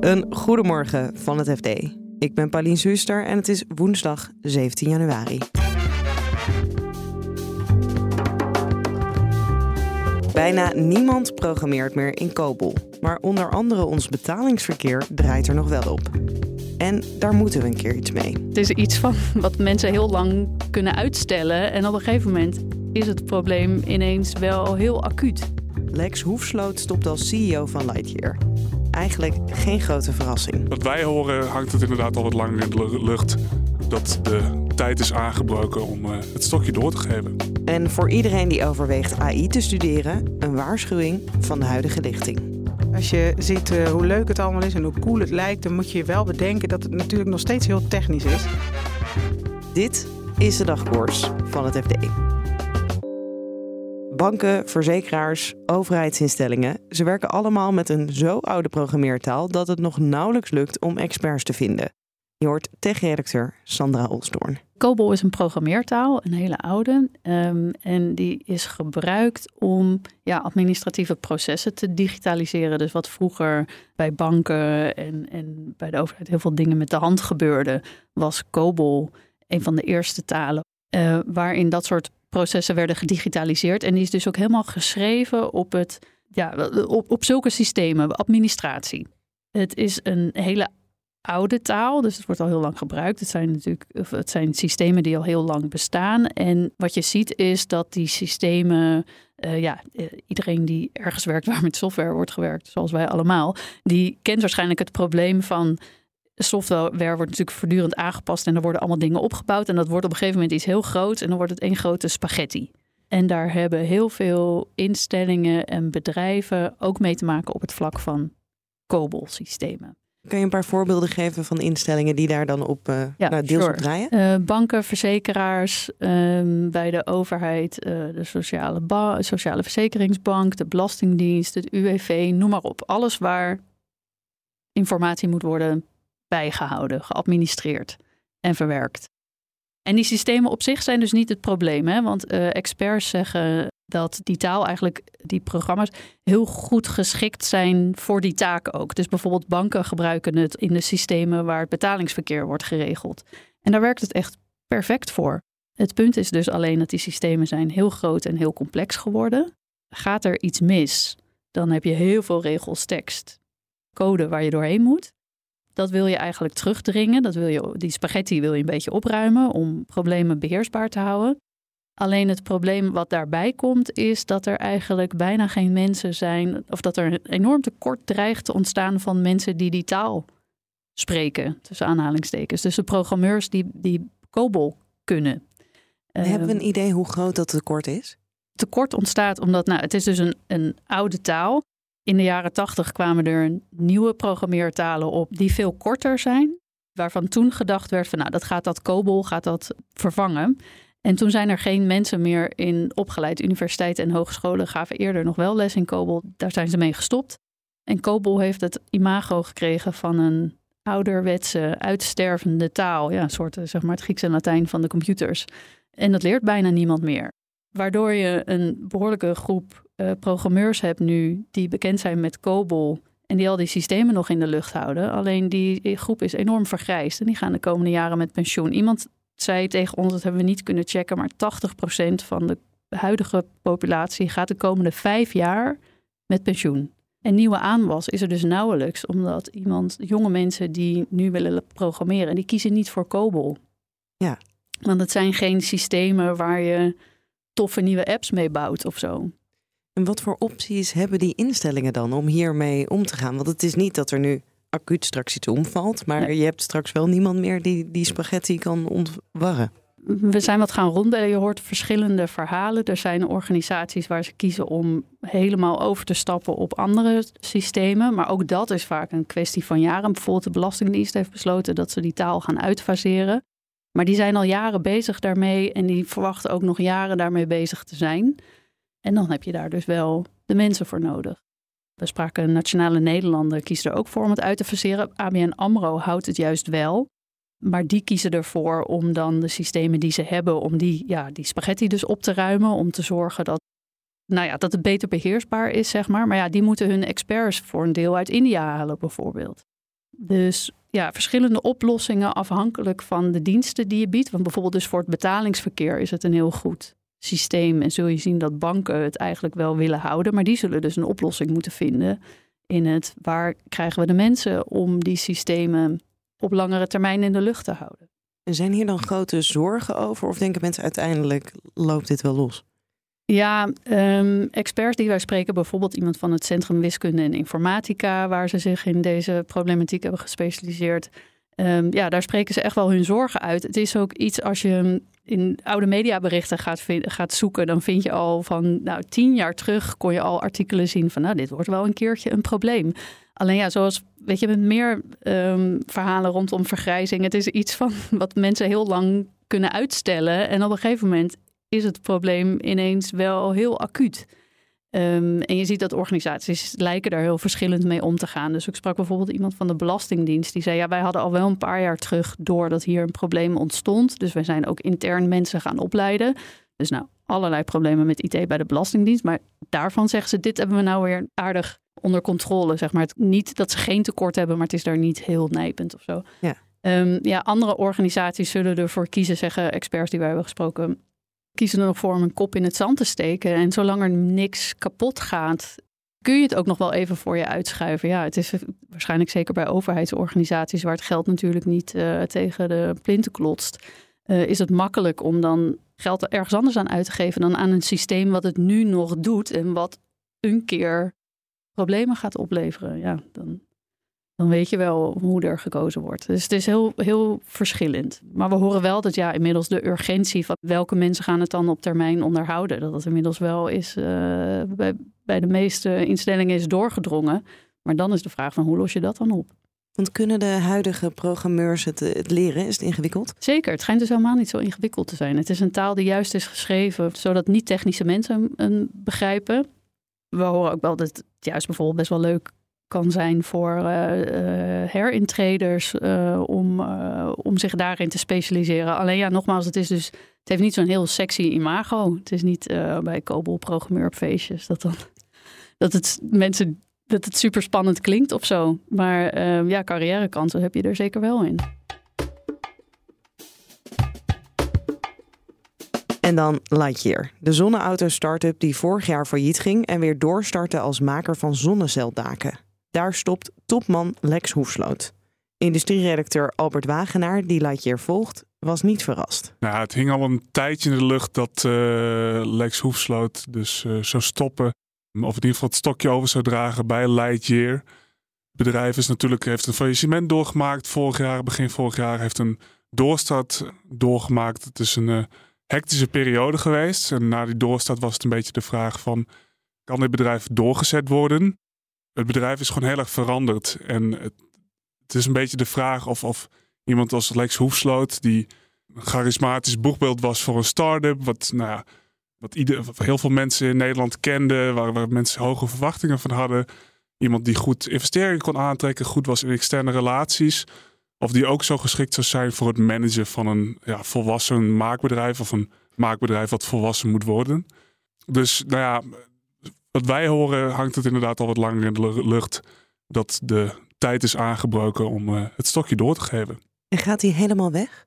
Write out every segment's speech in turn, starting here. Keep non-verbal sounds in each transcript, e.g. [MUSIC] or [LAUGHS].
Een goedemorgen van het FD. Ik ben Paulien Zuster en het is woensdag 17 januari. Bijna niemand programmeert meer in COBOL. Maar onder andere ons betalingsverkeer draait er nog wel op. En daar moeten we een keer iets mee. Het is iets van wat mensen heel lang kunnen uitstellen. En op een gegeven moment is het probleem ineens wel heel acuut. Lex Hoefsloot stopt als CEO van Lightyear. Eigenlijk geen grote verrassing. Wat wij horen hangt het inderdaad al wat langer in de lucht dat de tijd is aangebroken om uh, het stokje door te geven. En voor iedereen die overweegt AI te studeren, een waarschuwing van de huidige lichting. Als je ziet uh, hoe leuk het allemaal is en hoe cool het lijkt, dan moet je je wel bedenken dat het natuurlijk nog steeds heel technisch is. Dit is de dagkoers van het FD. Banken, verzekeraars, overheidsinstellingen, ze werken allemaal met een zo oude programmeertaal dat het nog nauwelijks lukt om experts te vinden. Je hoort tech-redacteur Sandra Olsdoorn. COBOL is een programmeertaal, een hele oude. Um, en die is gebruikt om ja, administratieve processen te digitaliseren. Dus wat vroeger bij banken en, en bij de overheid heel veel dingen met de hand gebeurde, was COBOL een van de eerste talen uh, waarin dat soort processen werden gedigitaliseerd. En die is dus ook helemaal geschreven op, het, ja, op, op zulke systemen, administratie. Het is een hele oude taal, dus het wordt al heel lang gebruikt. Het zijn natuurlijk het zijn systemen die al heel lang bestaan. En wat je ziet is dat die systemen, uh, ja, eh, iedereen die ergens werkt waar met software wordt gewerkt, zoals wij allemaal, die kent waarschijnlijk het probleem van software wordt natuurlijk voortdurend aangepast en er worden allemaal dingen opgebouwd. En dat wordt op een gegeven moment iets heel groot en dan wordt het één grote spaghetti. En daar hebben heel veel instellingen en bedrijven ook mee te maken op het vlak van COBOL-systemen. Kan je een paar voorbeelden geven van instellingen die daar dan op uh, ja, nou, deels op draaien? Uh, banken, verzekeraars, um, bij de overheid, uh, de sociale, sociale verzekeringsbank, de Belastingdienst, het UWV, noem maar op. Alles waar informatie moet worden bijgehouden, geadministreerd en verwerkt. En die systemen op zich zijn dus niet het probleem, hè? want experts zeggen dat die taal eigenlijk, die programma's, heel goed geschikt zijn voor die taken ook. Dus bijvoorbeeld banken gebruiken het in de systemen waar het betalingsverkeer wordt geregeld. En daar werkt het echt perfect voor. Het punt is dus alleen dat die systemen zijn heel groot en heel complex geworden. Gaat er iets mis, dan heb je heel veel regels tekst, code waar je doorheen moet. Dat wil je eigenlijk terugdringen. Dat wil je, die spaghetti wil je een beetje opruimen om problemen beheersbaar te houden. Alleen het probleem wat daarbij komt, is dat er eigenlijk bijna geen mensen zijn, of dat er een enorm tekort dreigt te ontstaan van mensen die die taal spreken, tussen aanhalingstekens. Dus de programmeurs die, die COBOL kunnen. Hebben we een ehm, idee hoe groot dat tekort is? Tekort ontstaat omdat, nou, het is dus een, een oude taal. In de jaren tachtig kwamen er nieuwe programmeertalen op die veel korter zijn. Waarvan toen gedacht werd van, nou, dat gaat dat COBOL gaat dat vervangen. En toen zijn er geen mensen meer in opgeleid. Universiteiten en hogescholen gaven eerder nog wel les in COBOL. Daar zijn ze mee gestopt. En COBOL heeft het imago gekregen van een ouderwetse, uitstervende taal. Ja, een soort zeg maar het Grieks en Latijn van de computers. En dat leert bijna niemand meer. Waardoor je een behoorlijke groep uh, programmeurs hebt nu die bekend zijn met COBOL en die al die systemen nog in de lucht houden. Alleen die groep is enorm vergrijsd en die gaan de komende jaren met pensioen. Iemand zei tegen ons, dat hebben we niet kunnen checken, maar 80% van de huidige populatie gaat de komende vijf jaar met pensioen. En nieuwe aanwas is er dus nauwelijks, omdat iemand, jonge mensen die nu willen programmeren, die kiezen niet voor COBOL. Ja. Want het zijn geen systemen waar je toffe nieuwe apps mee bouwt of zo. En wat voor opties hebben die instellingen dan om hiermee om te gaan? Want het is niet dat er nu acuut straks iets omvalt. Maar je hebt straks wel niemand meer die die spaghetti kan ontwarren. We zijn wat gaan ronden. Je hoort verschillende verhalen. Er zijn organisaties waar ze kiezen om helemaal over te stappen op andere systemen. Maar ook dat is vaak een kwestie van jaren. Bijvoorbeeld de Belastingdienst heeft besloten dat ze die taal gaan uitfaseren. Maar die zijn al jaren bezig daarmee en die verwachten ook nog jaren daarmee bezig te zijn. En dan heb je daar dus wel de mensen voor nodig. We spraken Nationale Nederlanden, kiest er ook voor om het uit te faseren. ABN AMRO houdt het juist wel. Maar die kiezen ervoor om dan de systemen die ze hebben, om die, ja, die spaghetti dus op te ruimen. Om te zorgen dat, nou ja, dat het beter beheersbaar is, zeg maar. Maar ja, die moeten hun experts voor een deel uit India halen, bijvoorbeeld. Dus ja, verschillende oplossingen afhankelijk van de diensten die je biedt. Want bijvoorbeeld dus voor het betalingsverkeer is het een heel goed systeem. En zul je zien dat banken het eigenlijk wel willen houden. Maar die zullen dus een oplossing moeten vinden in het waar krijgen we de mensen om die systemen op langere termijn in de lucht te houden. En zijn hier dan grote zorgen over? Of denken mensen uiteindelijk loopt dit wel los? Ja, um, experts die wij spreken, bijvoorbeeld iemand van het Centrum Wiskunde en Informatica, waar ze zich in deze problematiek hebben gespecialiseerd. Um, ja, daar spreken ze echt wel hun zorgen uit. Het is ook iets als je in oude mediaberichten gaat, gaat zoeken, dan vind je al van nou, tien jaar terug kon je al artikelen zien van nou, dit wordt wel een keertje een probleem. Alleen ja, zoals weet je, met meer um, verhalen rondom vergrijzing. Het is iets van [LAUGHS] wat mensen heel lang kunnen uitstellen. En op een gegeven moment is het probleem ineens wel heel acuut. Um, en je ziet dat organisaties lijken daar heel verschillend mee om te gaan. Dus ik sprak bijvoorbeeld iemand van de Belastingdienst. Die zei, ja, wij hadden al wel een paar jaar terug door dat hier een probleem ontstond. Dus wij zijn ook intern mensen gaan opleiden. Dus nou, allerlei problemen met IT bij de Belastingdienst. Maar daarvan zeggen ze, dit hebben we nou weer aardig onder controle. Zeg maar. Het, niet dat ze geen tekort hebben, maar het is daar niet heel nijpend of zo. Ja. Um, ja, andere organisaties zullen ervoor kiezen, zeggen experts die wij hebben gesproken, kiezen er nog voor om een kop in het zand te steken. En zolang er niks kapot gaat, kun je het ook nog wel even voor je uitschuiven. Ja, het is waarschijnlijk zeker bij overheidsorganisaties, waar het geld natuurlijk niet uh, tegen de plinten klotst, uh, is het makkelijk om dan geld ergens anders aan uit te geven dan aan een systeem wat het nu nog doet en wat een keer problemen gaat opleveren. Ja, dan dan weet je wel hoe er gekozen wordt. Dus het is heel, heel verschillend. Maar we horen wel dat ja, inmiddels de urgentie van welke mensen gaan het dan op termijn onderhouden, dat dat inmiddels wel is uh, bij, bij de meeste instellingen is doorgedrongen. Maar dan is de vraag van hoe los je dat dan op? Want kunnen de huidige programmeurs het, het, leren? Is het ingewikkeld? Zeker, het schijnt dus helemaal niet zo ingewikkeld te zijn. Het is een taal die juist is geschreven zodat niet technische mensen hem begrijpen. We horen ook wel dat het juist bijvoorbeeld best wel leuk kan zijn voor uh, herintreders uh, om, om zich daarin te specialiseren. Alleen ja, nogmaals, het is dus het heeft niet zo'n heel sexy imago. Het is niet bij Cobol programmeurfeestjes dat dan dat het mensen dat het super spannend klinkt of zo. Maar ja, carrièrekansen heb je er zeker wel in. En dan Lightyear, de zonneauto-startup die vorig jaar failliet ging en weer doorstartte als maker van zonneceldaken. Daar stopt topman Lex Hoefsloot. Industrieredacteur Albert Wagenaar, die Lightyear volgt, was niet verrast. Nou, het hing al een tijdje in de lucht dat uh, Lex Hoefsloot dus uh, zou stoppen. Of in ieder geval het stokje over zou dragen bij Lightyear. Het bedrijf is natuurlijk, heeft een faillissement doorgemaakt vorig jaar, begin vorig jaar. Heeft een doorstart doorgemaakt. Het is een uh, hectische periode geweest. En na die doorstart was het een beetje de vraag van... kan dit bedrijf doorgezet worden? Het bedrijf is gewoon heel erg veranderd. En het, het is een beetje de vraag of, of iemand als Lex Hoefsloot, die een charismatisch boegbeeld was voor een start-up, wat, nou ja, wat ieder, heel veel mensen in Nederland kenden, waar, mensen hoge verwachtingen van hadden. Iemand die goed investeringen kon aantrekken, goed was in externe relaties. Of die ook zo geschikt zou zijn voor het managen van een ja, volwassen maakbedrijf of een maakbedrijf wat volwassen moet worden. Dus nou ja, wat wij horen hangt het inderdaad al wat langer in de lucht dat de tijd is aangebroken om uh, het stokje door te geven. En gaat hij helemaal weg?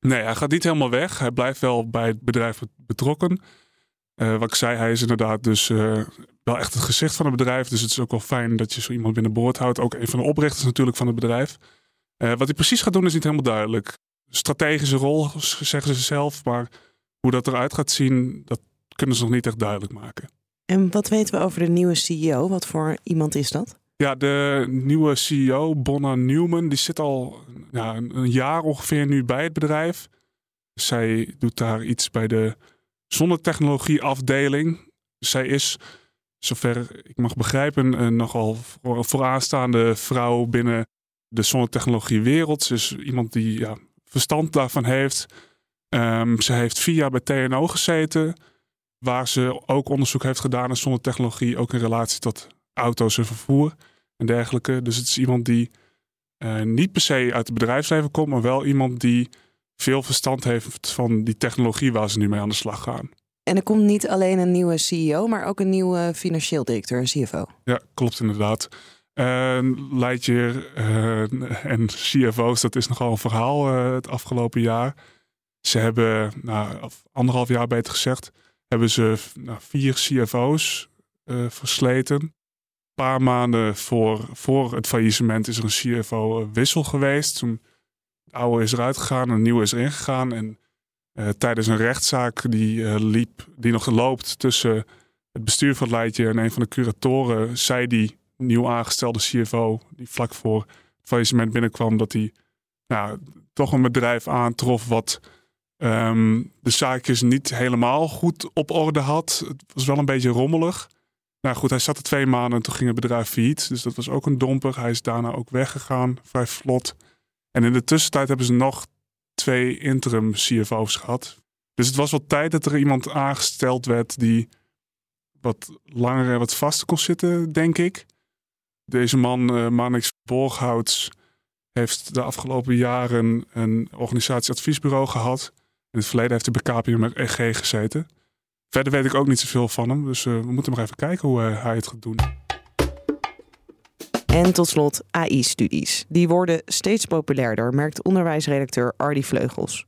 Nee, hij gaat niet helemaal weg. Hij blijft wel bij het bedrijf betrokken. Uh, wat ik zei, hij is inderdaad dus uh, wel echt het gezicht van het bedrijf. Dus het is ook wel fijn dat je zo iemand binnenboord houdt. Ook een van de oprichters natuurlijk van het bedrijf. wat hij precies gaat doen is niet helemaal duidelijk. Strategische rol, zeggen ze zelf. Maar hoe dat eruit gaat zien, dat kunnen ze nog niet echt duidelijk maken. En wat weten we over de nieuwe CEO? Wat voor iemand is dat? Ja, de nieuwe CEO, Bonna Newman, die zit al ja, een jaar ongeveer nu bij het bedrijf. Zij doet daar iets bij de zonnetechnologie afdeling. Zij is, zover ik mag begrijpen, een nogal vooraanstaande vrouw binnen de zonnetechnologie wereld. Ze is iemand die ja, verstand daarvan heeft. Um, ze heeft vier jaar bij TNO gezeten. Waar ze ook onderzoek heeft gedaan naar zonnetechnologie, ook in relatie tot auto's en vervoer en dergelijke. Dus het is iemand die uh, niet per se uit het bedrijfsleven komt, maar wel iemand die veel verstand heeft van die technologie waar ze nu mee aan de slag gaan. En er komt niet alleen een nieuwe CEO, maar ook een nieuwe financieel directeur, een CFO. Ja, klopt inderdaad. Uh, uh, en CFO's, dat is nogal een verhaal uh, het afgelopen jaar. Ze hebben, nou, anderhalf jaar beter gezegd, hebben ze nou, vier CFO's uh, versleten. Een paar maanden voor, voor het faillissement is er een CFO-wissel geweest. Toen de oude is eruit gegaan, een nieuwe is erin gegaan. En uh, tijdens een rechtszaak die liep, die nog loopt tussen het bestuur van Lightyear en een van de curatoren, zei die nieuw aangestelde CFO, die vlak voor het faillissement binnenkwam, dat hij nou, toch een bedrijf aantrof wat um, de zaakjes niet helemaal goed op orde had. Het was wel een beetje rommelig. Nou goed, hij zat er twee maanden en toen ging het bedrijf failliet. Dus dat was ook een domper. Hij is daarna ook weggegaan, vrij vlot. En in de tussentijd hebben ze nog twee interim CFO's gehad. Dus het was wel tijd dat er iemand aangesteld werd die wat langer en wat vaster kon zitten, denk ik. Deze man, uh, Manix Borghouts, heeft de afgelopen jaren een organisatieadviesbureau gehad. In het verleden heeft hij bij KPMG gezeten. Verder weet ik ook niet zoveel van hem, dus uh, we moeten maar even kijken hoe uh, hij het gaat doen. En tot slot AI-studies. Die worden steeds populairder, merkt onderwijsredacteur Ardy Vleugels.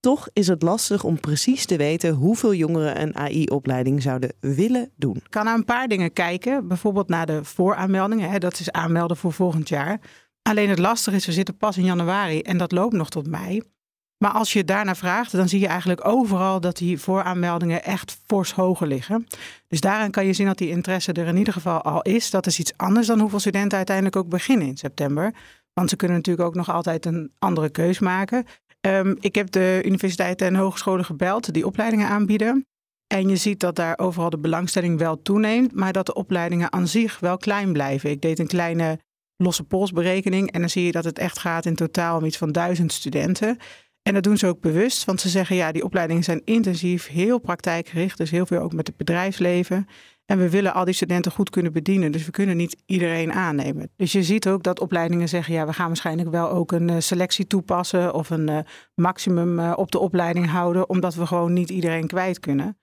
Toch is het lastig om precies te weten hoeveel jongeren een AI-opleiding zouden willen doen. Ik kan naar een paar dingen kijken, bijvoorbeeld naar de vooraanmeldingen. Dat is aanmelden voor volgend jaar. Alleen het lastige is, we zitten pas in januari en dat loopt nog tot mei. Maar als je daarna vraagt, dan zie je eigenlijk overal dat die vooraanmeldingen echt fors hoger liggen. Dus daarin kan je zien dat die interesse er in ieder geval al is. Dat is iets anders dan hoeveel studenten uiteindelijk ook beginnen in september. Want ze kunnen natuurlijk ook nog altijd een andere keus maken. Um, ik heb de universiteiten en hogescholen gebeld die opleidingen aanbieden. En je ziet dat daar overal de belangstelling wel toeneemt, maar dat de opleidingen aan zich wel klein blijven. Ik deed een kleine losse polsberekening en dan zie je dat het echt gaat in totaal om iets van duizend studenten. En dat doen ze ook bewust, want ze zeggen ja, die opleidingen zijn intensief, heel praktijkgericht, dus heel veel ook met het bedrijfsleven. En we willen al die studenten goed kunnen bedienen, dus we kunnen niet iedereen aannemen. Dus je ziet ook dat opleidingen zeggen ja, we gaan waarschijnlijk wel ook een eh, selectie toepassen of een uh, maximum uh, op de opleiding houden, omdat we gewoon niet iedereen kwijt kunnen.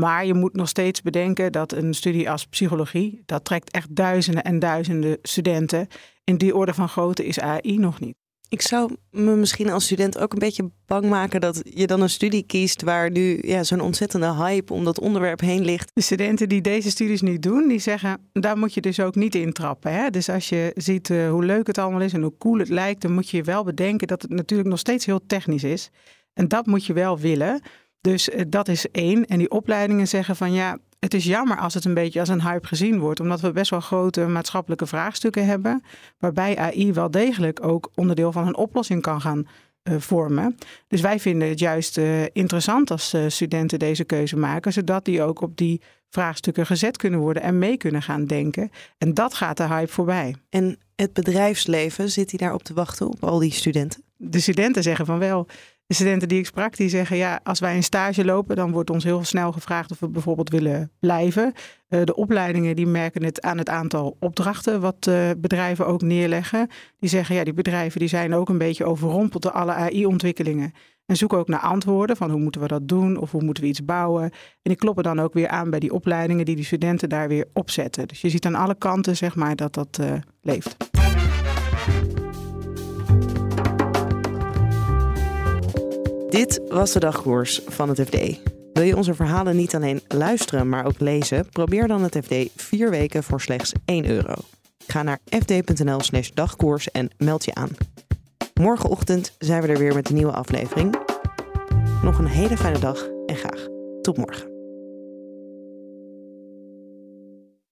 Maar je moet nog steeds bedenken dat een studie als psychologie, dat trekt echt duizenden en duizenden studenten. In die orde van grootte is AI nog niet. Ik zou me misschien als student ook een beetje bang maken dat je dan een studie kiest waar nu ja, zo'n ontzettende hype om dat onderwerp heen ligt. De studenten die deze studies niet doen, die zeggen daar moet je dus ook niet in trappen. Hè? Dus als je ziet uh, hoe leuk het allemaal is en hoe cool het lijkt, dan moet je wel bedenken dat het natuurlijk nog steeds heel technisch is. En dat moet je wel willen. Dus uh, dat is één. En die opleidingen zeggen van ja, het is jammer als het een beetje als een hype gezien wordt, omdat we best wel grote maatschappelijke vraagstukken hebben, waarbij AI wel degelijk ook onderdeel van een oplossing kan gaan uh, vormen. Dus wij vinden het juist uh, interessant als uh, studenten deze keuze maken, zodat die ook op die vraagstukken gezet kunnen worden en mee kunnen gaan denken. En dat gaat de hype voorbij. En het bedrijfsleven, zit hij daarop te wachten op al die studenten? De studenten zeggen van wel. De studenten die ik sprak, die zeggen ja, als wij een stage lopen, dan wordt ons heel snel gevraagd of we bijvoorbeeld willen blijven. Uh, de opleidingen die merken het aan het aantal opdrachten wat uh, bedrijven ook neerleggen. Die zeggen ja, die bedrijven die zijn ook een beetje overrompeld door alle AI-ontwikkelingen. En zoeken ook naar antwoorden van hoe moeten we dat doen of hoe moeten we iets bouwen. En die kloppen dan ook weer aan bij die opleidingen die die studenten daar weer opzetten. Dus je ziet aan alle kanten zeg maar dat dat uh, leeft. Dit was de dagkoers van het FD. Wil je onze verhalen niet alleen luisteren, maar ook lezen? Probeer dan het FD vier weken voor slechts 1 euro. Ga naar fd.nl/slash dagkoers en meld je aan. Morgenochtend zijn we er weer met een nieuwe aflevering. Nog een hele fijne dag en graag tot morgen.